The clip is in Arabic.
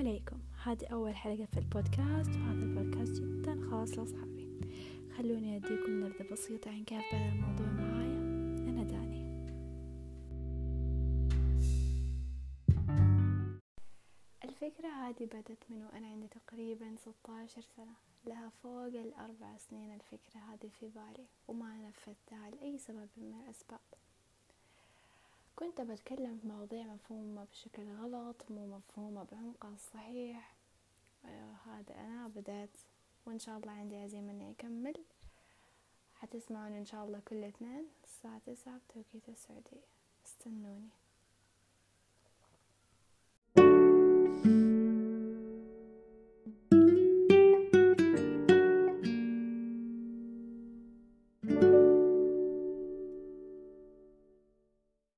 هذه أول حلقة في البودكاست وهذا البودكاست جدا خاص لأصحابي. خلوني أديكم نبذة بسيطة عن كيف بدأ الموضوع معايا. أنا داني. الفكرة هذه بدت من وأنا عندي تقريبا 16 سنة. لها فوق الأربع سنين الفكرة هذه في بالي وما نفذتها لأي سبب من الأسباب. كنت بتكلم في مواضيع مفهومة بشكل غلط مو مفهومة بعمقها الصحيح. آه هذا أنا بدأت وإن شاء الله عندي عزيمة إني أكمل. حتسمعون إن شاء الله كل اثنين الساعة تسعة بتوقيت السعودية. استنوني.